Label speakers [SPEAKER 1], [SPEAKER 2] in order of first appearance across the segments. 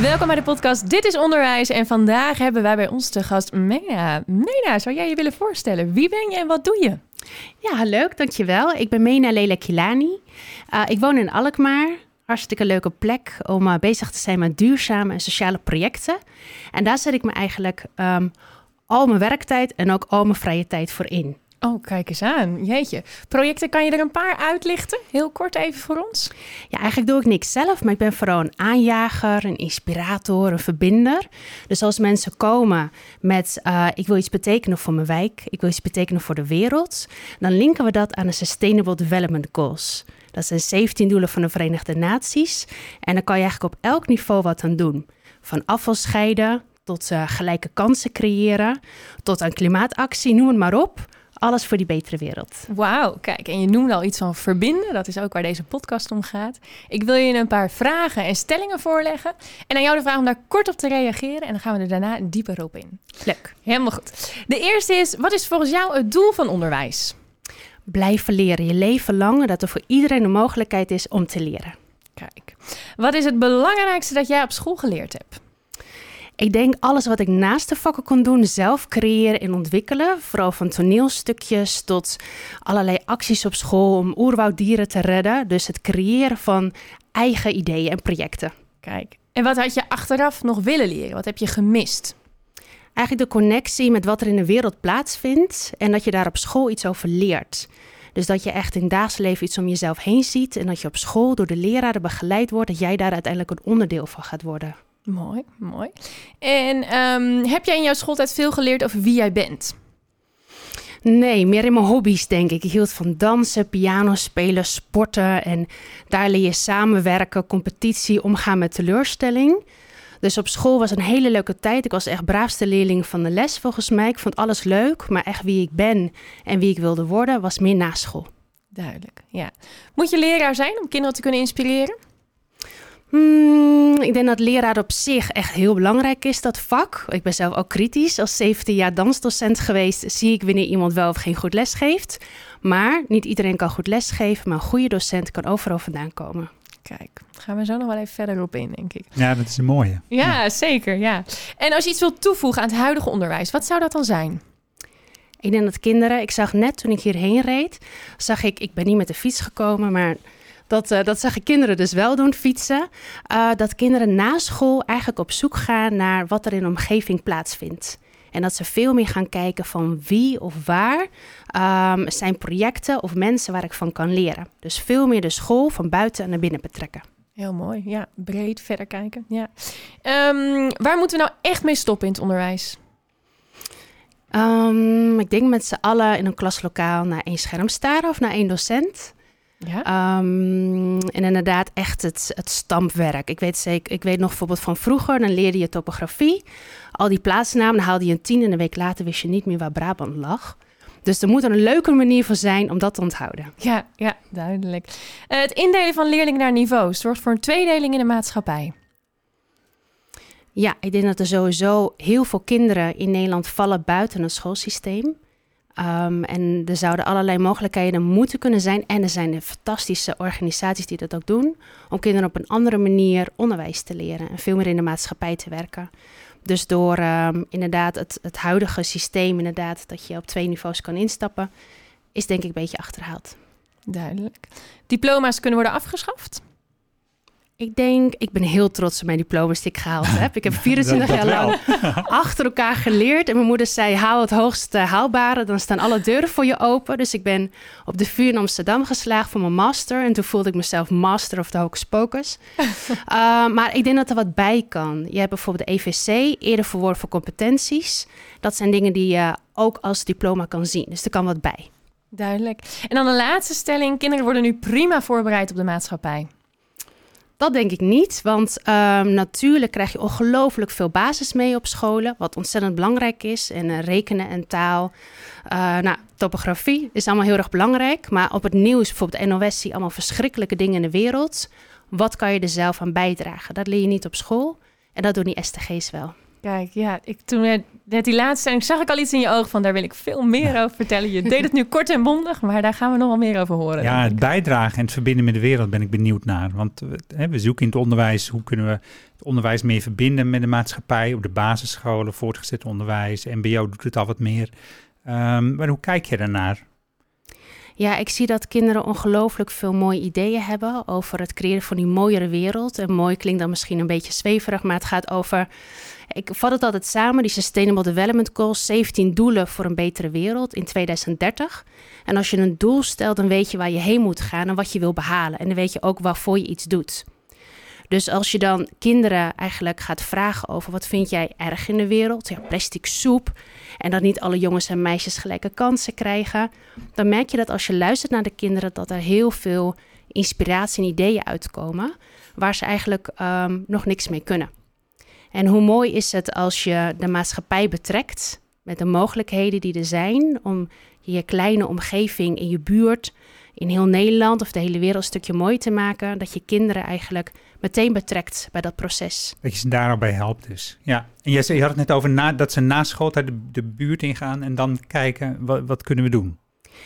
[SPEAKER 1] Welkom bij de podcast Dit is Onderwijs. En vandaag hebben wij bij ons te gast Mena. Mena, zou jij je willen voorstellen? Wie ben je en wat doe je?
[SPEAKER 2] Ja, leuk, dankjewel. Ik ben Mena Lela Kilani. Uh, ik woon in Alkmaar. Hartstikke leuke plek om uh, bezig te zijn met duurzame en sociale projecten. En daar zet ik me eigenlijk um, al mijn werktijd en ook al mijn vrije tijd voor in.
[SPEAKER 1] Oh, kijk eens aan. Jeetje. Projecten, kan je er een paar uitlichten? Heel kort even voor ons.
[SPEAKER 2] Ja, eigenlijk doe ik niks zelf, maar ik ben vooral een aanjager, een inspirator, een verbinder. Dus als mensen komen met uh, ik wil iets betekenen voor mijn wijk, ik wil iets betekenen voor de wereld, dan linken we dat aan de Sustainable Development Goals. Dat zijn 17 doelen van de Verenigde Naties. En dan kan je eigenlijk op elk niveau wat aan doen. Van afval scheiden tot uh, gelijke kansen creëren, tot aan klimaatactie, noem het maar op alles voor die betere wereld.
[SPEAKER 1] Wauw, kijk, en je noemde al iets van verbinden. Dat is ook waar deze podcast om gaat. Ik wil je een paar vragen en stellingen voorleggen. En aan jou de vraag om daar kort op te reageren. En dan gaan we er daarna dieper op in.
[SPEAKER 2] Leuk.
[SPEAKER 1] Helemaal goed. De eerste is, wat is volgens jou het doel van onderwijs?
[SPEAKER 2] Blijven leren, je leven lang. Dat er voor iedereen de mogelijkheid is om te leren.
[SPEAKER 1] Kijk, wat is het belangrijkste dat jij op school geleerd hebt?
[SPEAKER 2] Ik denk alles wat ik naast de vakken kon doen, zelf creëren en ontwikkelen. Vooral van toneelstukjes tot allerlei acties op school om oerwouddieren te redden. Dus het creëren van eigen ideeën en projecten.
[SPEAKER 1] Kijk, en wat had je achteraf nog willen leren? Wat heb je gemist?
[SPEAKER 2] Eigenlijk de connectie met wat er in de wereld plaatsvindt en dat je daar op school iets over leert. Dus dat je echt in het dagelijks leven iets om jezelf heen ziet en dat je op school door de leraren begeleid wordt, dat jij daar uiteindelijk een onderdeel van gaat worden.
[SPEAKER 1] Mooi, mooi. En um, heb jij in jouw schooltijd veel geleerd over wie jij bent?
[SPEAKER 2] Nee, meer in mijn hobby's denk ik. Ik hield van dansen, piano spelen, sporten. En daar leer je samenwerken, competitie, omgaan met teleurstelling. Dus op school was een hele leuke tijd. Ik was echt braafste leerling van de les volgens mij. Ik vond alles leuk, maar echt wie ik ben en wie ik wilde worden was meer na school.
[SPEAKER 1] Duidelijk, ja. Moet je leraar zijn om kinderen te kunnen inspireren?
[SPEAKER 2] Hmm, ik denk dat leraar op zich echt heel belangrijk is, dat vak. Ik ben zelf ook kritisch. Als 17 jaar dansdocent geweest, zie ik wanneer iemand wel of geen goed les geeft. Maar niet iedereen kan goed lesgeven, maar een goede docent kan overal vandaan komen.
[SPEAKER 1] Kijk, gaan we zo nog wel even verder op in, denk ik.
[SPEAKER 3] Ja, dat is een mooie.
[SPEAKER 1] Ja, ja, zeker, ja. En als je iets wilt toevoegen aan het huidige onderwijs, wat zou dat dan zijn?
[SPEAKER 2] Ik denk dat kinderen, ik zag net toen ik hierheen reed, zag ik, ik ben niet met de fiets gekomen, maar dat, uh, dat zeggen kinderen dus wel doen, fietsen. Uh, dat kinderen na school eigenlijk op zoek gaan naar wat er in de omgeving plaatsvindt. En dat ze veel meer gaan kijken van wie of waar um, zijn projecten of mensen waar ik van kan leren. Dus veel meer de school van buiten naar binnen betrekken.
[SPEAKER 1] Heel mooi, ja. Breed verder kijken, ja. Um, waar moeten we nou echt mee stoppen in het onderwijs?
[SPEAKER 2] Um, ik denk met z'n allen in een klaslokaal naar één scherm staren of naar één docent. Ja. Um, en inderdaad echt het, het stampwerk. Ik weet, zeker, ik weet nog bijvoorbeeld van vroeger, dan leerde je topografie. Al die plaatsnamen, dan haalde je een tien en een week later wist je niet meer waar Brabant lag. Dus er moet er een leuke manier voor zijn om dat te onthouden.
[SPEAKER 1] Ja, ja duidelijk. Uh, het indelen van leerlingen naar niveaus zorgt voor een tweedeling in de maatschappij.
[SPEAKER 2] Ja, ik denk dat er sowieso heel veel kinderen in Nederland vallen buiten het schoolsysteem. Um, en er zouden allerlei mogelijkheden moeten kunnen zijn. En er zijn fantastische organisaties die dat ook doen. Om kinderen op een andere manier onderwijs te leren. En veel meer in de maatschappij te werken. Dus door um, inderdaad het, het huidige systeem, inderdaad, dat je op twee niveaus kan instappen, is denk ik een beetje achterhaald.
[SPEAKER 1] Duidelijk. Diploma's kunnen worden afgeschaft?
[SPEAKER 2] Ik denk, ik ben heel trots op mijn diploma's die ik gehaald heb. Ik heb 24 jaar lang achter elkaar geleerd. En mijn moeder zei, haal het hoogste haalbare, dan staan alle deuren voor je open. Dus ik ben op de vuur in Amsterdam geslaagd voor mijn master. En toen voelde ik mezelf master of the hocus pocus. uh, maar ik denk dat er wat bij kan. Je hebt bijvoorbeeld de EVC, eerder verworven competenties. Dat zijn dingen die je ook als diploma kan zien. Dus er kan wat bij.
[SPEAKER 1] Duidelijk. En dan de laatste stelling. Kinderen worden nu prima voorbereid op de maatschappij.
[SPEAKER 2] Dat denk ik niet, want ehm, natuurlijk krijg je ongelooflijk veel basis mee op scholen, wat ontzettend belangrijk is. En eh, rekenen en taal. Uh, nou, topografie is allemaal heel erg belangrijk, maar op het nieuws, bijvoorbeeld NOS, zie je allemaal verschrikkelijke dingen in de wereld. Wat kan je er zelf aan bijdragen? Dat leer je niet op school en dat doen die STG's wel.
[SPEAKER 1] Kijk, ja, ik, toen net die laatste en zag ik al iets in je oog van daar wil ik veel meer over vertellen. Je deed het nu kort en bondig, maar daar gaan we nog wel meer over horen.
[SPEAKER 3] Ja, het bijdragen en het verbinden met de wereld ben ik benieuwd naar. Want hè, we zoeken in het onderwijs, hoe kunnen we het onderwijs meer verbinden met de maatschappij op de basisscholen, voortgezet onderwijs, MBO doet het al wat meer. Um, maar hoe kijk je daarnaar?
[SPEAKER 2] Ja, ik zie dat kinderen ongelooflijk veel mooie ideeën hebben over het creëren van die mooiere wereld. En mooi klinkt dan misschien een beetje zweverig, maar het gaat over. Ik vat het altijd samen, die Sustainable Development Goals, 17 doelen voor een betere wereld in 2030. En als je een doel stelt, dan weet je waar je heen moet gaan en wat je wil behalen. En dan weet je ook waarvoor je iets doet. Dus als je dan kinderen eigenlijk gaat vragen over wat vind jij erg in de wereld, ja, plastic soep, en dat niet alle jongens en meisjes gelijke kansen krijgen, dan merk je dat als je luistert naar de kinderen, dat er heel veel inspiratie en ideeën uitkomen waar ze eigenlijk um, nog niks mee kunnen. En hoe mooi is het als je de maatschappij betrekt met de mogelijkheden die er zijn om je kleine omgeving in je buurt, in heel Nederland of de hele wereld een stukje mooi te maken, dat je kinderen eigenlijk meteen betrekt bij dat proces.
[SPEAKER 3] Dat je ze daar bij helpt dus. Ja. En je, je had het net over na, dat ze na school de, de buurt ingaan en dan kijken, wat, wat kunnen we doen?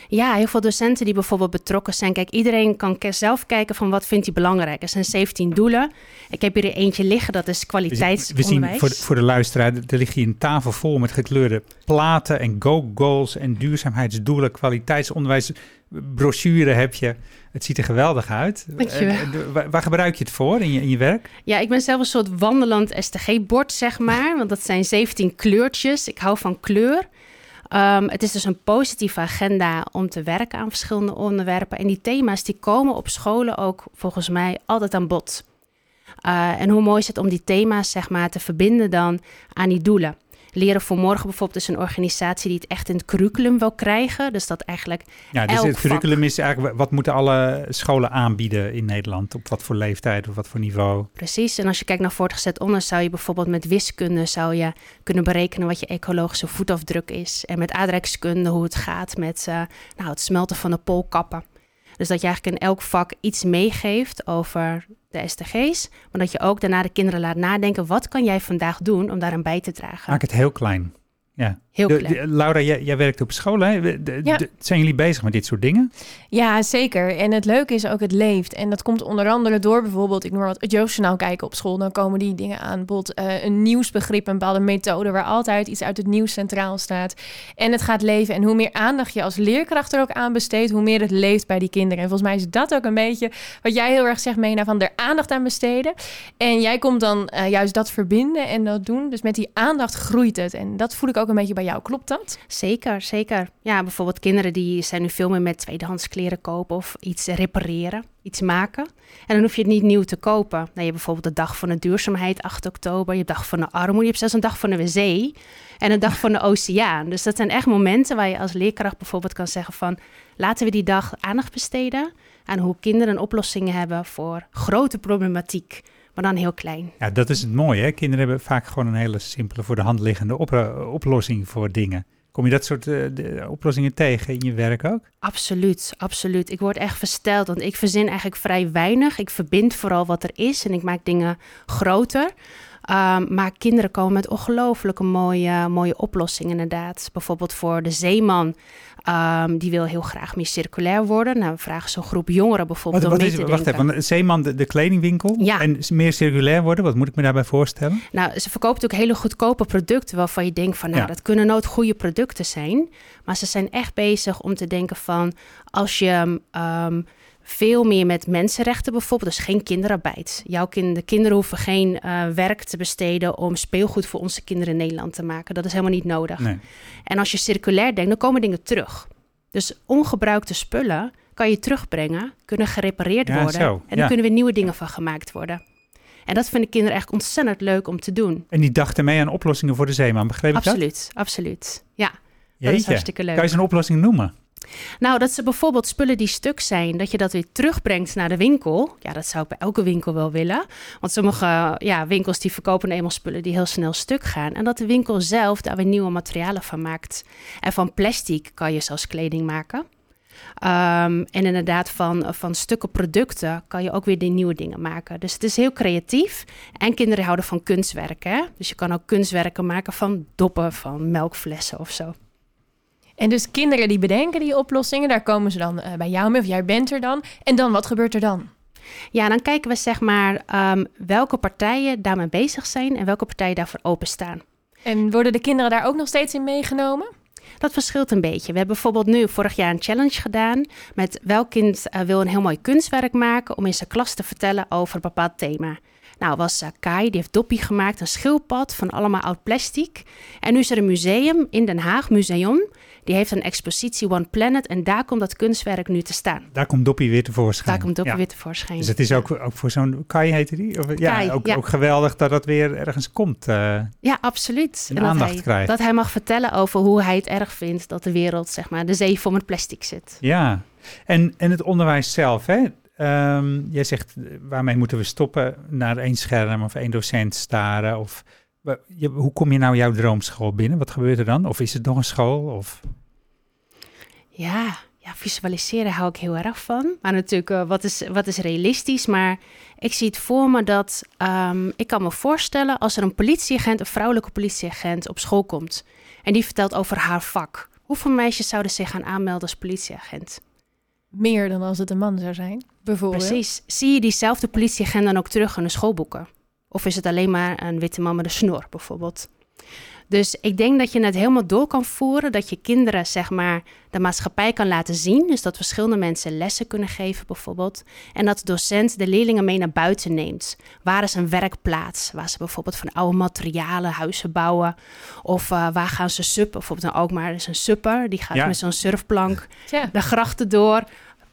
[SPEAKER 2] Ja, heel veel docenten die bijvoorbeeld betrokken zijn. Kijk, iedereen kan zelf kijken van wat vindt hij belangrijk. Er zijn 17 doelen. Ik heb hier er eentje liggen, dat is kwaliteitsonderwijs.
[SPEAKER 3] We zien voor de, voor de luisteraar, er ligt hier een tafel vol met gekleurde platen en go-goals en duurzaamheidsdoelen, kwaliteitsonderwijs, brochure heb je. Het ziet er geweldig uit. Waar, waar, gebruik je het voor in je, in je werk?
[SPEAKER 2] Ja, ik ben zelf een soort wandelend STG-bord, zeg maar. Want dat zijn 17 kleurtjes. Ik hou van kleur. Um, het is dus een positieve agenda om te werken aan verschillende onderwerpen. En die thema's die komen op scholen ook volgens mij altijd aan bod. Uh, en hoe mooi is het om die thema's zeg maar, te verbinden dan aan die doelen. Leren voor Morgen bijvoorbeeld is een organisatie die het echt in het curriculum wil krijgen. Dus dat eigenlijk.
[SPEAKER 3] Ja, dus het curriculum is eigenlijk wat moeten alle scholen aanbieden in Nederland? Op wat voor leeftijd of wat voor niveau?
[SPEAKER 2] Precies. En als je kijkt naar voortgezet onderwijs, zou je bijvoorbeeld met wiskunde zou je kunnen berekenen wat je ecologische voetafdruk is. En met aardrijkskunde hoe het gaat met uh, nou, het smelten van de poolkappen. Dus dat je eigenlijk in elk vak iets meegeeft over de STG's, maar dat je ook daarna de kinderen laat nadenken: wat kan jij vandaag doen om daaraan bij te dragen?
[SPEAKER 3] Maak het heel klein. Ja.
[SPEAKER 2] Heel de,
[SPEAKER 3] Laura, jij, jij, werkt op school. Hè? zijn jullie bezig met dit soort dingen?
[SPEAKER 1] Ja, zeker. En het leuke is ook, het leeft. En dat komt onder andere door bijvoorbeeld, ik noem maar wat, het Joostjournaal kijken op school. Dan komen die dingen aan. Bijvoorbeeld uh, een nieuwsbegrip, een bepaalde methode waar altijd iets uit het nieuws centraal staat. En het gaat leven. En hoe meer aandacht je als leerkracht er ook aan besteedt, hoe meer het leeft bij die kinderen. En volgens mij is dat ook een beetje wat jij heel erg zegt, Mena, van er aandacht aan besteden. En jij komt dan uh, juist dat verbinden en dat doen. Dus met die aandacht groeit het. En dat voel ik ook een beetje bij jou. Klopt dat?
[SPEAKER 2] Zeker, zeker. Ja, bijvoorbeeld kinderen die zijn nu veel meer met tweedehands kleren kopen of iets repareren, iets maken. En dan hoef je het niet nieuw te kopen. Nou, je hebt bijvoorbeeld de dag van de duurzaamheid, 8 oktober. Je hebt dag van de armoede. Je hebt zelfs een dag van de wc en een dag van de oceaan. Dus dat zijn echt momenten waar je als leerkracht bijvoorbeeld kan zeggen van... laten we die dag aandacht besteden aan hoe kinderen oplossingen hebben voor grote problematiek maar dan heel klein.
[SPEAKER 3] Ja, dat is het mooie. Hè? Kinderen hebben vaak gewoon een hele simpele, voor de hand liggende oplossing voor dingen. Kom je dat soort uh, oplossingen tegen in je werk ook?
[SPEAKER 2] Absoluut, absoluut. Ik word echt versteld, want ik verzin eigenlijk vrij weinig. Ik verbind vooral wat er is en ik maak dingen groter. Um, maar kinderen komen met ongelooflijke mooie, mooie oplossingen inderdaad. Bijvoorbeeld voor de zeeman, um, die wil heel graag meer circulair worden. Nou, we vragen zo'n groep jongeren bijvoorbeeld wat,
[SPEAKER 3] wat is, Wacht even, want zeeman, de, de kledingwinkel ja. en meer circulair worden, wat moet ik me daarbij voorstellen?
[SPEAKER 2] Nou, ze verkopen ook hele goedkope producten waarvan je denkt van, nou, dat kunnen nooit goede producten zijn. Maar ze zijn echt bezig om te denken van, als je... Um, veel meer met mensenrechten bijvoorbeeld. Dus geen kinderarbeid. Jouw kind, de kinderen hoeven geen uh, werk te besteden om speelgoed voor onze kinderen in Nederland te maken. Dat is helemaal niet nodig. Nee. En als je circulair denkt, dan komen dingen terug. Dus ongebruikte spullen kan je terugbrengen, kunnen gerepareerd worden. Zo, en dan kunnen weer nieuwe dingen van gemaakt worden. En dat vinden kinderen echt ontzettend leuk om te doen.
[SPEAKER 3] En die dachten mee aan oplossingen voor de zeeman, begreep ik
[SPEAKER 2] absoluut, dat? Absoluut, absoluut. Ja,
[SPEAKER 3] Jeetje. dat is hartstikke leuk. Kan je zo'n oplossing noemen?
[SPEAKER 2] Nou, dat ze bijvoorbeeld spullen die stuk zijn, dat je dat weer terugbrengt naar de winkel. Ja, dat zou ik bij elke winkel wel willen. Want sommige ja, winkels die verkopen eenmaal spullen die heel snel stuk gaan. En dat de winkel zelf daar weer nieuwe materialen van maakt. En van plastic kan je zelfs kleding maken. Um, en inderdaad, van, van stukken producten kan je ook weer die nieuwe dingen maken. Dus het is heel creatief. En kinderen houden van kunstwerken. Dus je kan ook kunstwerken maken van doppen, van melkflessen of zo.
[SPEAKER 1] En dus kinderen die bedenken die oplossingen, daar komen ze dan uh, bij jou mee, of jij bent er dan. En dan, wat gebeurt er dan?
[SPEAKER 2] Ja, dan kijken we zeg maar um, welke partijen daarmee bezig zijn en welke partijen daarvoor openstaan.
[SPEAKER 1] En worden de kinderen daar ook nog steeds in meegenomen?
[SPEAKER 2] Dat verschilt een beetje. We hebben bijvoorbeeld nu vorig jaar een challenge gedaan met welk kind uh, wil een heel mooi kunstwerk maken om in zijn klas te vertellen over een bepaald thema. Nou, was uh, Kai, die heeft Doppie gemaakt, een schildpad van allemaal oud plastic. En nu is er een museum in Den Haag, Museum. Die heeft een expositie One Planet en daar komt dat kunstwerk nu te staan.
[SPEAKER 3] Daar komt Doppie weer tevoorschijn.
[SPEAKER 2] Daar komt Doppie weer tevoorschijn.
[SPEAKER 3] Dus het is ook, ook voor zo'n... Kai heette die? Of, ja, Kai, ook, ja. ook geweldig dat dat weer ergens komt. Uh,
[SPEAKER 2] ja, absoluut.
[SPEAKER 3] En aandacht
[SPEAKER 2] dat hij,
[SPEAKER 3] krijgt.
[SPEAKER 2] Dat hij mag vertellen over hoe hij het erg vindt dat de wereld, zeg maar, de zee vol met plastic zit.
[SPEAKER 3] Ja, en, en het onderwijs zelf, hè? Um, jij zegt, waarmee moeten we stoppen? Naar één scherm of één docent staren? Of, hoe kom je nou jouw droomschool binnen? Wat gebeurt er dan? Of is het nog een school? Of...
[SPEAKER 2] Ja, ja, visualiseren hou ik heel erg van. Maar natuurlijk, uh, wat, is, wat is realistisch? Maar ik zie het voor me dat... Um, ik kan me voorstellen als er een politieagent, een vrouwelijke politieagent op school komt... en die vertelt over haar vak. Hoeveel meisjes zouden zich gaan aanmelden als politieagent?
[SPEAKER 1] Meer dan als het een man zou zijn, bijvoorbeeld.
[SPEAKER 2] Precies. Zie je diezelfde politieagent dan ook terug in de schoolboeken? Of is het alleen maar een witte man met een snor, bijvoorbeeld? Dus ik denk dat je het helemaal door kan voeren, dat je kinderen zeg maar de maatschappij kan laten zien. Dus dat verschillende mensen lessen kunnen geven bijvoorbeeld. En dat de docent de leerlingen mee naar buiten neemt. Waar is een werkplaats? Waar ze bijvoorbeeld van oude materialen huizen bouwen. Of uh, waar gaan ze suppen? Bijvoorbeeld een Alkmaar is een supper. Die gaat ja. met zo'n surfplank ja. de grachten door.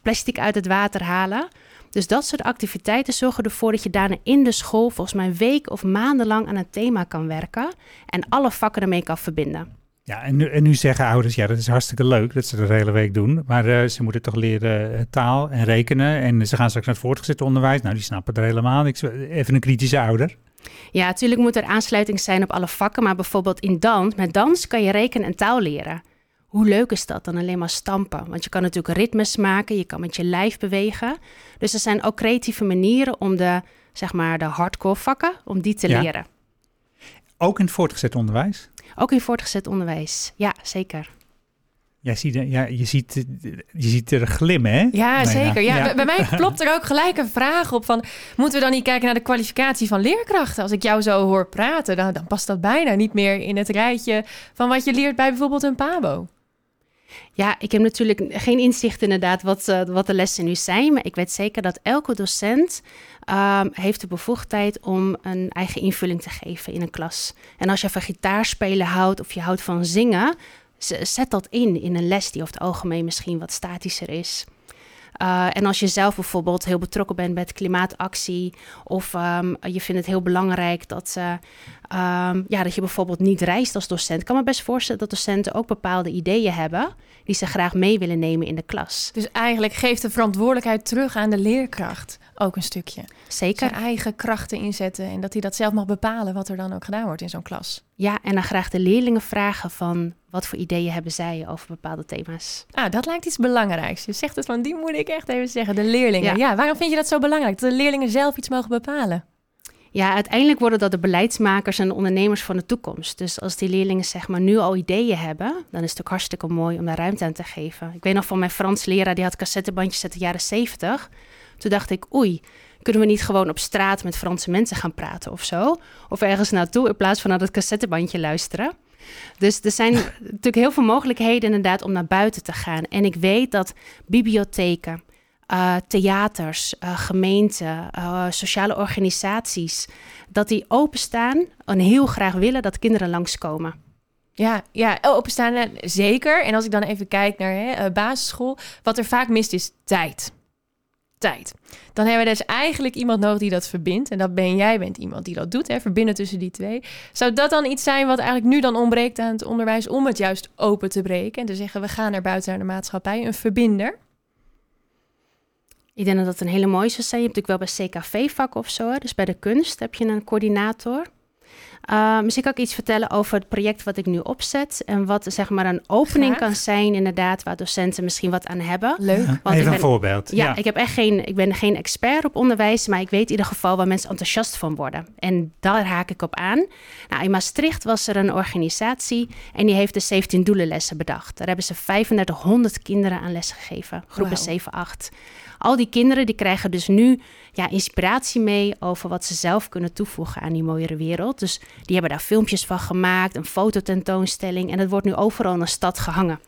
[SPEAKER 2] Plastic uit het water halen. Dus dat soort activiteiten zorgen ervoor dat je daarna in de school volgens mij een week of maandenlang aan een thema kan werken en alle vakken ermee kan verbinden.
[SPEAKER 3] Ja, en nu, en nu zeggen ouders, ja, dat is hartstikke leuk dat ze dat de hele week doen. Maar uh, ze moeten toch leren uh, taal en rekenen. En ze gaan straks naar het voortgezet onderwijs. Nou, die snappen er helemaal niks. Even een kritische ouder.
[SPEAKER 2] Ja, natuurlijk moet er aansluiting zijn op alle vakken. Maar bijvoorbeeld in dans, met dans kan je rekenen en taal leren. Hoe leuk is dat dan alleen maar stampen? Want je kan natuurlijk ritmes maken, je kan met je lijf bewegen. Dus er zijn ook creatieve manieren om de, zeg maar, de hardcore vakken, om die te
[SPEAKER 3] ja.
[SPEAKER 2] leren.
[SPEAKER 3] Ook in het voortgezet onderwijs?
[SPEAKER 2] Ook in voortgezet onderwijs, ja, zeker.
[SPEAKER 3] Ja, zie de, ja, je, ziet, je ziet er glimmen, hè?
[SPEAKER 1] Ja, nee, zeker. Ja, ja. Bij mij klopt er ook gelijk een vraag op van... moeten we dan niet kijken naar de kwalificatie van leerkrachten? Als ik jou zo hoor praten, dan, dan past dat bijna niet meer in het rijtje... van wat je leert bij bijvoorbeeld een PABO.
[SPEAKER 2] Ja, ik heb natuurlijk geen inzicht inderdaad wat, uh, wat de lessen nu zijn. Maar ik weet zeker dat elke docent um, heeft de bevoegdheid om een eigen invulling te geven in een klas. En als je van gitaarspelen houdt of je houdt van zingen, zet dat in in een les die over het algemeen misschien wat statischer is. Uh, en als je zelf bijvoorbeeld heel betrokken bent met klimaatactie, of um, je vindt het heel belangrijk dat, uh, um, ja, dat je bijvoorbeeld niet reist als docent, kan me best voorstellen dat docenten ook bepaalde ideeën hebben die ze graag mee willen nemen in de klas.
[SPEAKER 1] Dus eigenlijk geeft de verantwoordelijkheid terug aan de leerkracht ook een stukje.
[SPEAKER 2] Zeker.
[SPEAKER 1] Zijn eigen krachten inzetten en dat hij dat zelf mag bepalen wat er dan ook gedaan wordt in zo'n klas.
[SPEAKER 2] Ja, en dan graag de leerlingen vragen van wat voor ideeën hebben zij over bepaalde thema's.
[SPEAKER 1] Ah, dat lijkt iets belangrijks. Je zegt het van, die moet ik echt even zeggen, de leerlingen. Ja. ja, waarom vind je dat zo belangrijk? Dat de leerlingen zelf iets mogen bepalen?
[SPEAKER 2] Ja, uiteindelijk worden dat de beleidsmakers en de ondernemers van de toekomst. Dus als die leerlingen zeg maar nu al ideeën hebben, dan is het ook hartstikke mooi om daar ruimte aan te geven. Ik weet nog van mijn Frans leraar, die had cassettebandjes uit de jaren 70. Toen dacht ik, oei, kunnen we niet gewoon op straat met Franse mensen gaan praten of zo? Of ergens naartoe in plaats van naar dat cassettebandje luisteren. Dus er zijn natuurlijk heel veel mogelijkheden inderdaad om naar buiten te gaan. En ik weet dat bibliotheken, uh, theaters, uh, gemeenten, uh, sociale organisaties, dat die openstaan en heel graag willen dat kinderen langskomen.
[SPEAKER 1] Ja, ja, openstaan zeker. En als ik dan even kijk naar hè, basisschool, wat er vaak mist is tijd. tijd. Dan hebben we dus eigenlijk iemand nodig die dat verbindt. En dat ben jij, bent iemand die dat doet, hè, verbinden tussen die twee. Zou dat dan iets zijn wat eigenlijk nu dan ontbreekt aan het onderwijs om het juist open te breken en te zeggen we gaan naar buiten naar de maatschappij, een verbinder?
[SPEAKER 2] Ik denk dat dat een hele mooie zou zijn. Je hebt natuurlijk wel bij CKV-vak of zo. Dus bij de kunst heb je een coördinator. Uh, misschien kan ik iets vertellen over het project wat ik nu opzet. En wat zeg maar een opening kan zijn, inderdaad, waar docenten misschien wat aan hebben.
[SPEAKER 1] Leuk.
[SPEAKER 3] Want Even een voorbeeld.
[SPEAKER 2] Ja, ik heb echt geen, ik ben geen expert op onderwijs, maar ik weet in ieder geval waar mensen enthousiast van worden. En daar haak ik op aan. Nou, in Maastricht was er een organisatie en die heeft de 17 doelenlessen bedacht. Daar hebben ze 3500 kinderen aan les gegeven, groepen 7, 8. Al die kinderen die krijgen dus nu ja, inspiratie mee over wat ze zelf kunnen toevoegen aan die mooiere wereld. Dus die hebben daar filmpjes van gemaakt, een fototentoonstelling en het wordt nu overal in de stad gehangen.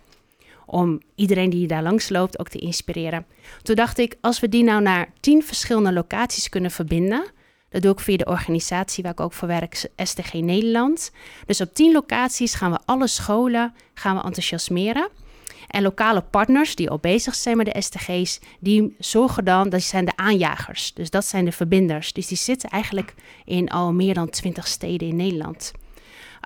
[SPEAKER 2] Om iedereen die daar langs loopt ook te inspireren. Toen dacht ik, als we die nou naar tien verschillende locaties kunnen verbinden, dat doe ik via de organisatie waar ik ook voor werk, STG Nederland. Dus op tien locaties gaan we alle scholen gaan we enthousiasmeren. En lokale partners die al bezig zijn met de STG's, die zorgen dan, dat zijn de aanjagers. Dus dat zijn de verbinders. Dus die zitten eigenlijk in al meer dan twintig steden in Nederland.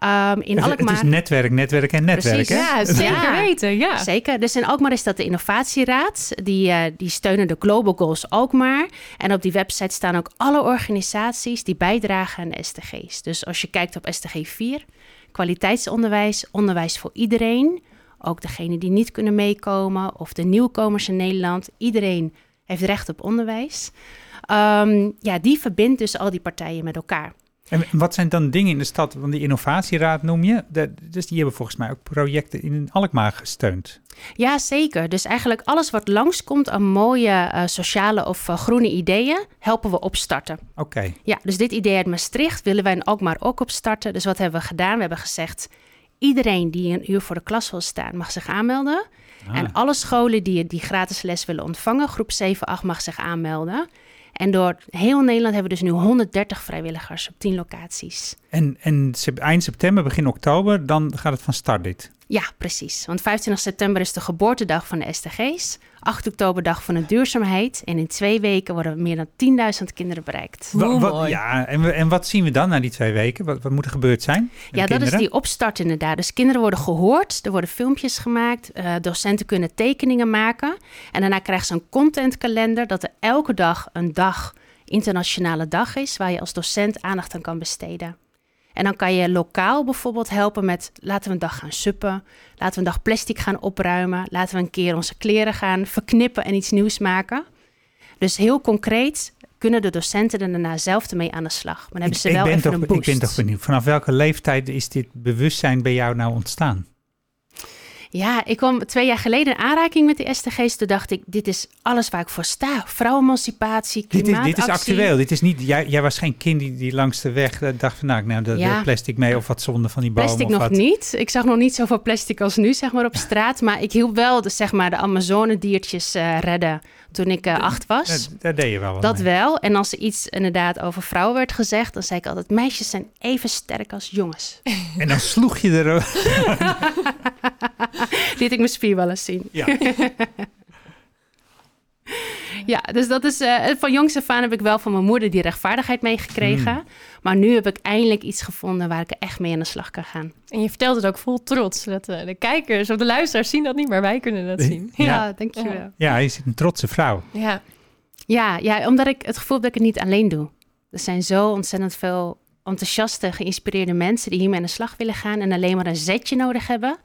[SPEAKER 3] Um, in het, Alkmaar... het is netwerk, netwerk en netwerk. Precies.
[SPEAKER 1] Ja, zeker weten. Ja.
[SPEAKER 2] Zeker. Dus in Alkmaar is dat de innovatieraad. Die, uh, die steunen de Global Goals Alkmaar. En op die website staan ook alle organisaties die bijdragen aan de STG's. Dus als je kijkt op STG 4, kwaliteitsonderwijs, onderwijs voor iedereen. Ook degenen die niet kunnen meekomen of de nieuwkomers in Nederland. Iedereen heeft recht op onderwijs. Um, ja, die verbindt dus al die partijen met elkaar.
[SPEAKER 3] En wat zijn dan dingen in de stad, want die innovatieraad noem je, dus die hebben volgens mij ook projecten in Alkmaar gesteund.
[SPEAKER 2] Ja, zeker. Dus eigenlijk alles wat langskomt aan mooie uh, sociale of uh, groene ideeën, helpen we opstarten.
[SPEAKER 3] Oké.
[SPEAKER 2] Ja, dus dit idee uit Maastricht willen wij in Alkmaar ook opstarten. Dus wat hebben we gedaan? We hebben gezegd, Iedereen die een uur voor de klas wil staan, mag zich aanmelden. Ah. En alle scholen die die gratis les willen ontvangen, groep 7, 8, mag zich aanmelden. En door heel Nederland hebben we dus nu 130 vrijwilligers op 10 locaties.
[SPEAKER 3] En, en eind september, begin oktober, dan gaat het van start dit?
[SPEAKER 2] Ja, precies. Want 25 september is de geboortedag van de STG's. 8 oktober dag van de duurzaamheid. En in twee weken worden meer dan 10.000 kinderen bereikt.
[SPEAKER 3] Wat, ja, en, en wat zien we dan na die twee weken? Wat, wat moet er gebeurd zijn?
[SPEAKER 2] Ja, dat is die opstart inderdaad. Dus kinderen worden gehoord, er worden filmpjes gemaakt. Uh, docenten kunnen tekeningen maken. En daarna krijgen ze een contentkalender dat er elke dag een dag, internationale dag is... waar je als docent aandacht aan kan besteden. En dan kan je lokaal bijvoorbeeld helpen met laten we een dag gaan suppen. Laten we een dag plastic gaan opruimen. Laten we een keer onze kleren gaan verknippen en iets nieuws maken. Dus heel concreet kunnen de docenten er daarna zelf ermee aan de slag. Maar dan hebben ze wel even
[SPEAKER 3] toch,
[SPEAKER 2] een boost.
[SPEAKER 3] Ik ben toch benieuwd, vanaf welke leeftijd is dit bewustzijn bij jou nou ontstaan?
[SPEAKER 2] Ja, ik kwam twee jaar geleden in aanraking met de STG's. Toen dacht ik, dit is alles waar ik voor sta. Vrouwenemancipatie, klimaatactie.
[SPEAKER 3] Dit is, dit is actueel. Dit is niet, jij, jij was geen kind die, die langs de weg eh, dacht van... nou, nou de, de plastic mee of wat zonde van die bomen.
[SPEAKER 2] Plastic nog niet. Ik zag nog niet zoveel plastic als nu, zeg maar, op straat. Maar ik hielp wel de, zeg maar, de Amazone-diertjes uh, redden toen ik uh, acht was.
[SPEAKER 3] Dat, deed je wel
[SPEAKER 2] Dat wel. En als er iets inderdaad over vrouwen werd gezegd... dan zei ik altijd, meisjes zijn even sterk als jongens.
[SPEAKER 3] En dan sloeg je er...
[SPEAKER 2] Liet ik mijn spier wel eens zien.
[SPEAKER 3] Ja.
[SPEAKER 2] ja, dus dat is... Uh, van jongs af aan heb ik wel van mijn moeder die rechtvaardigheid meegekregen. Mm. Maar nu heb ik eindelijk iets gevonden waar ik er echt mee aan de slag kan gaan.
[SPEAKER 1] En je vertelt het ook vol trots. Dat uh, de kijkers of de luisteraars zien dat niet, maar wij kunnen dat zien.
[SPEAKER 2] Ja, ja dankjewel. Ja.
[SPEAKER 3] ja, je zit een trotse vrouw.
[SPEAKER 1] Ja.
[SPEAKER 2] Ja, ja, omdat ik het gevoel heb dat ik het niet alleen doe. Er zijn zo ontzettend veel enthousiaste, geïnspireerde mensen die hiermee aan de slag willen gaan en alleen maar een zetje nodig hebben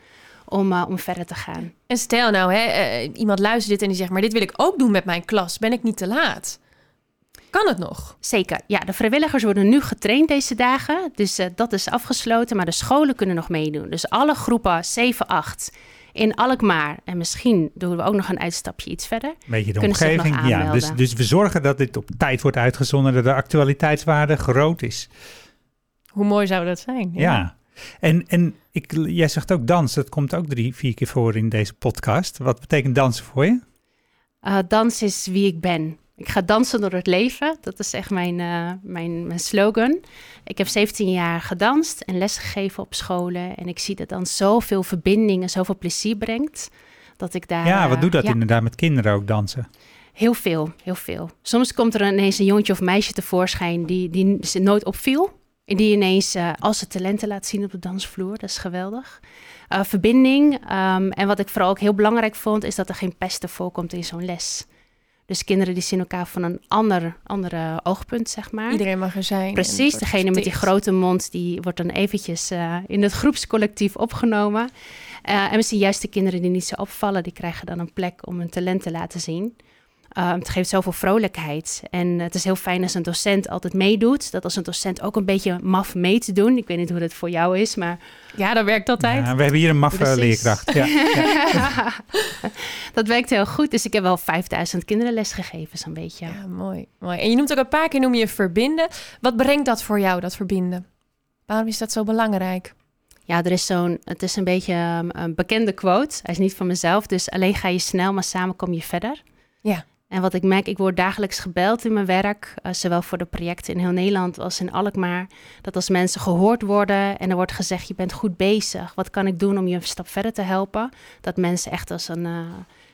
[SPEAKER 2] om, uh, om verder te gaan.
[SPEAKER 1] En stel nou, hè, uh, iemand luistert dit en die zegt, maar dit wil ik ook doen met mijn klas. Ben ik niet te laat? Kan het nog?
[SPEAKER 2] Zeker. Ja, de vrijwilligers worden nu getraind deze dagen. Dus uh, dat is afgesloten, maar de scholen kunnen nog meedoen. Dus alle groepen 7, 8 in Alkmaar. En misschien doen we ook nog een uitstapje iets verder.
[SPEAKER 3] Beetje de omgeving. Ja, dus, dus we zorgen dat dit op tijd wordt uitgezonden, dat de actualiteitswaarde groot is.
[SPEAKER 1] Hoe mooi zou dat zijn?
[SPEAKER 3] Ja. ja. En, en ik, jij zegt ook dansen. Dat komt ook drie, vier keer voor in deze podcast. Wat betekent dansen voor je?
[SPEAKER 2] Uh, dans is wie ik ben. Ik ga dansen door het leven. Dat is echt mijn, uh, mijn, mijn slogan. Ik heb 17 jaar gedanst en lesgegeven op scholen. En ik zie dat dan zoveel verbinding en zoveel plezier brengt. Dat ik daar.
[SPEAKER 3] Ja, wat
[SPEAKER 2] eh,
[SPEAKER 3] doet dat
[SPEAKER 2] ja,
[SPEAKER 3] inderdaad met kinderen ook dansen?
[SPEAKER 2] Heel veel, heel veel. Soms komt er ineens een jongetje of meisje tevoorschijn die, die ze nooit opviel. En die ineens eh, als ze talenten laat zien op de dansvloer. Dat is geweldig. Eh, verbinding. ehm, en wat ik vooral ook heel belangrijk vond, is dat er geen pesten voorkomt in zo'n les. Dus kinderen die zien elkaar van een ander andere oogpunt, zeg maar.
[SPEAKER 1] Iedereen mag er zijn.
[SPEAKER 2] Precies, degene met die grote mond, die wordt dan eventjes eh, in het groepscollectief opgenomen. En misschien juist de kinderen die niet zo opvallen, die krijgen dan een plek om hun talent te laten zien. Eh, het geeft zoveel vrolijkheid. En het is heel fijn als een docent altijd meedoet. Dat als een docent ook een beetje maf mee te doen. Ik weet niet hoe dat voor jou is, maar
[SPEAKER 1] Ja, dat werkt altijd.
[SPEAKER 3] Ja, we hebben hier een maffe
[SPEAKER 2] Precies.
[SPEAKER 3] leerkracht. Ja.
[SPEAKER 2] dat werkt heel goed. Dus ik heb wel 5000 kinderen les gegeven, zo'n beetje.
[SPEAKER 1] Ja, mooi, mooi. En je noemt ook een paar keer noem je verbinden. Wat brengt dat voor jou, dat verbinden? Waarom is dat zo belangrijk?
[SPEAKER 2] Ja, er is zo'n, het is een beetje um, een bekende quote. Hij is niet van mezelf, dus alleen ga je snel, maar samen kom je verder.
[SPEAKER 1] Ja.
[SPEAKER 2] En wat ik merk, ik word dagelijks gebeld in mijn werk, eh, zowel voor de projecten in heel Nederland als in Alkmaar, dat als mensen gehoord worden en er wordt gezegd, je bent goed bezig, wat kan ik doen om je een stap verder te helpen? Dat mensen echt als een, eh,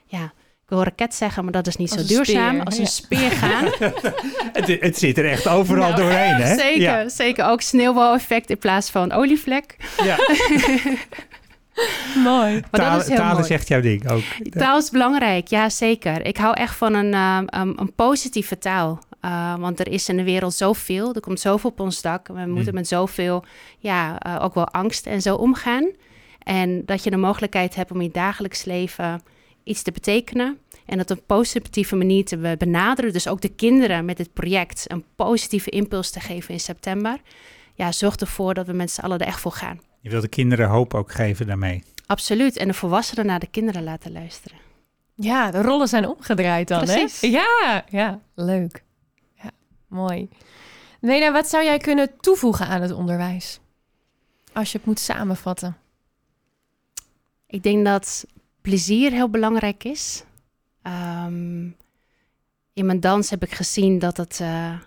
[SPEAKER 2] ja, ik wil raket zeggen, maar dat is niet
[SPEAKER 1] Als
[SPEAKER 2] zo duurzaam,
[SPEAKER 1] speer,
[SPEAKER 2] als
[SPEAKER 1] ja.
[SPEAKER 2] een speer gaan.
[SPEAKER 3] Het, het zit er echt overal
[SPEAKER 2] Nou,
[SPEAKER 3] doorheen, hè?
[SPEAKER 2] Zeker,
[SPEAKER 3] Ja.
[SPEAKER 2] zeker. Ook sneeuwbaleffect in plaats van olievlek.
[SPEAKER 3] Ja.
[SPEAKER 1] Mooi.
[SPEAKER 2] Maar dat
[SPEAKER 3] Taal,
[SPEAKER 2] is heel
[SPEAKER 3] taal
[SPEAKER 2] mooi.
[SPEAKER 3] is echt jouw ding ook.
[SPEAKER 2] Taal is belangrijk, ja zeker. Ik hou echt van een, ehm, een, een positieve taal. Uh, want er is in de wereld zoveel, er komt zoveel op ons dak. We moeten
[SPEAKER 3] Mm.
[SPEAKER 2] met zoveel, ja, uh, ook wel angst en zo omgaan. En dat je de mogelijkheid hebt om in je dagelijks leven iets te betekenen. En dat op een positieve manier te benaderen. Dus ook de kinderen met dit project een positieve impuls te geven in september. Ja, zorgt ervoor dat we met z'n allen er echt voor gaan.
[SPEAKER 3] Je wil de kinderen hoop ook geven daarmee.
[SPEAKER 2] Absoluut. En de volwassenen naar de kinderen laten luisteren.
[SPEAKER 1] Ja, de rollen zijn omgedraaid dan,
[SPEAKER 2] Precies.
[SPEAKER 1] hè? Ja, ja, leuk. Ja, mooi. Lena, wat zou jij kunnen toevoegen aan het onderwijs? Als je het moet samenvatten.
[SPEAKER 2] Ik denk dat plezier heel belangrijk is. Um, in mijn dans heb ik gezien dat het uh,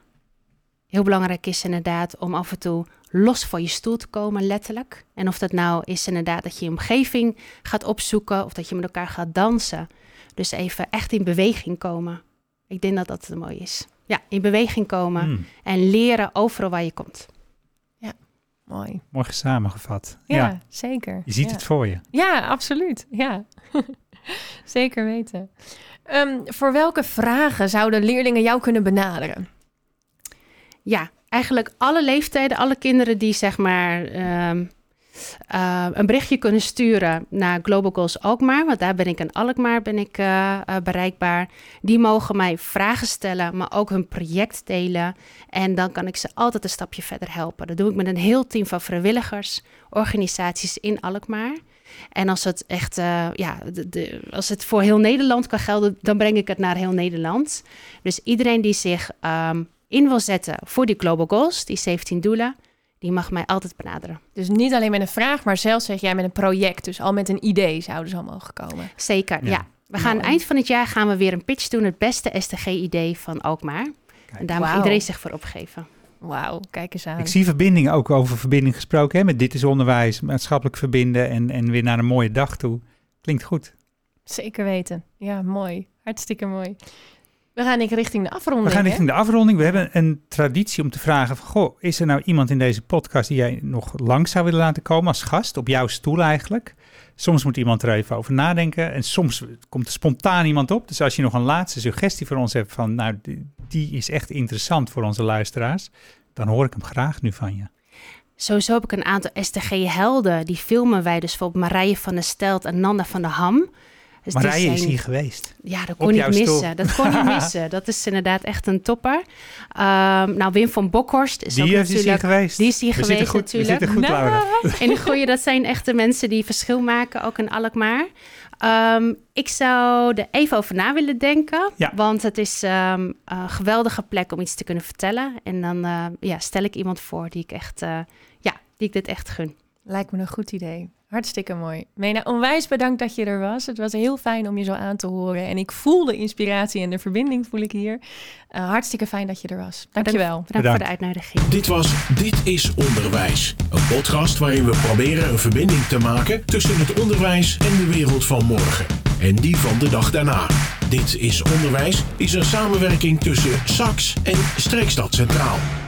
[SPEAKER 2] heel belangrijk is inderdaad om af en toe los van je stoel te komen, letterlijk. En of dat nou is inderdaad dat je je omgeving gaat opzoeken of dat je met elkaar gaat dansen. Dus even echt in beweging komen. Ik denk dat dat mooi is. Ja, in beweging komen
[SPEAKER 3] Mm,
[SPEAKER 2] en leren overal waar je komt.
[SPEAKER 1] Mooi.
[SPEAKER 3] mooi samengevat.
[SPEAKER 1] Ja,
[SPEAKER 3] Ja.
[SPEAKER 1] zeker.
[SPEAKER 3] Je ziet
[SPEAKER 1] ja.
[SPEAKER 3] het voor je.
[SPEAKER 1] Ja, absoluut. Ja, zeker weten. Um, voor welke vragen zouden leerlingen jou kunnen benaderen?
[SPEAKER 2] Ja, eigenlijk alle leeftijden, alle kinderen die zeg maar um, uh, een berichtje kunnen sturen naar Global Goals Alkmaar, want daar ben ik in Alkmaar ben ik uh, uh, bereikbaar. Die mogen mij vragen stellen, maar ook hun project delen. En dan kan ik ze altijd een stapje verder helpen. Dat doe ik met een heel team van vrijwilligers, organisaties in Alkmaar. En als het echt, ja, de, als het voor heel Nederland kan gelden, dan breng ik het naar heel Nederland. Dus iedereen die zich um, in wil zetten voor die Global Goals, die 17 doelen, die mag mij altijd benaderen.
[SPEAKER 1] Dus niet alleen met een vraag, maar zelfs zeg jij met een project. Dus al met een idee zouden ze al mogen komen.
[SPEAKER 2] Zeker, ja. ja. We gaan
[SPEAKER 1] Mooi.
[SPEAKER 2] eind van het jaar gaan we weer een pitch doen, het beste STG-idee van Alkmaar. Kijk. En daar mag wow. iedereen zich voor opgeven.
[SPEAKER 1] Wauw, kijk eens aan.
[SPEAKER 3] Ik zie verbindingen, ook over verbinding gesproken, hè, met dit is onderwijs, maatschappelijk verbinden en, en weer naar een mooie dag toe. Klinkt goed.
[SPEAKER 1] Zeker weten. Ja, mooi. Hartstikke mooi. We gaan ik richting de afronding.
[SPEAKER 3] We gaan
[SPEAKER 1] hè?
[SPEAKER 3] richting de afronding. We hebben een traditie om te vragen van, goh, is er nou iemand in deze podcast die jij nog lang zou willen laten komen als gast, op jouw stoel eigenlijk? Soms moet iemand er even over nadenken en soms komt er spontaan iemand op. Dus als je nog een laatste suggestie voor ons hebt van, nou, die, die is echt interessant voor onze luisteraars, dan hoor ik hem graag nu van je.
[SPEAKER 2] Sowieso heb ik een aantal STG-helden. Die filmen wij dus bijvoorbeeld Marije van der Stelt en Nanda van der Ham.
[SPEAKER 3] Dus Marije zijn... is hier geweest.
[SPEAKER 2] Ja, dat kon niet missen.
[SPEAKER 3] Stoel.
[SPEAKER 2] Dat kon niet missen. Dat is inderdaad echt een topper. Um, nou, Wim van Bokhorst is
[SPEAKER 3] die
[SPEAKER 2] ook
[SPEAKER 3] is
[SPEAKER 2] natuurlijk...
[SPEAKER 3] hier geweest.
[SPEAKER 2] Die is hier
[SPEAKER 3] we
[SPEAKER 2] geweest
[SPEAKER 3] goed,
[SPEAKER 2] natuurlijk.
[SPEAKER 3] We zitten goed,
[SPEAKER 1] nou.
[SPEAKER 3] Laura.
[SPEAKER 2] En de goeie, dat zijn echte mensen die verschil maken, ook in Alkmaar. Um, ik zou er even over na willen denken.
[SPEAKER 3] Ja.
[SPEAKER 2] Want het is um, een geweldige plek om iets te kunnen vertellen. En dan uh, ja, stel ik iemand voor die ik echt, uh, ja, die ik dit echt gun.
[SPEAKER 1] Lijkt me een goed idee. Hartstikke mooi. Mena, onwijs bedankt dat je er was. Het was heel fijn om je zo aan te horen. En ik voel de inspiratie en de verbinding voel ik hier. Uh, hartstikke fijn dat je er was. Dankjewel.
[SPEAKER 2] Bedankt, bedankt voor de uitnodiging.
[SPEAKER 4] Dit was Dit is Onderwijs. Een podcast waarin we proberen een verbinding te maken tussen het onderwijs en de wereld van morgen. en die van de dag daarna. Dit is Onderwijs is een samenwerking tussen SAX en Streekstad Centraal.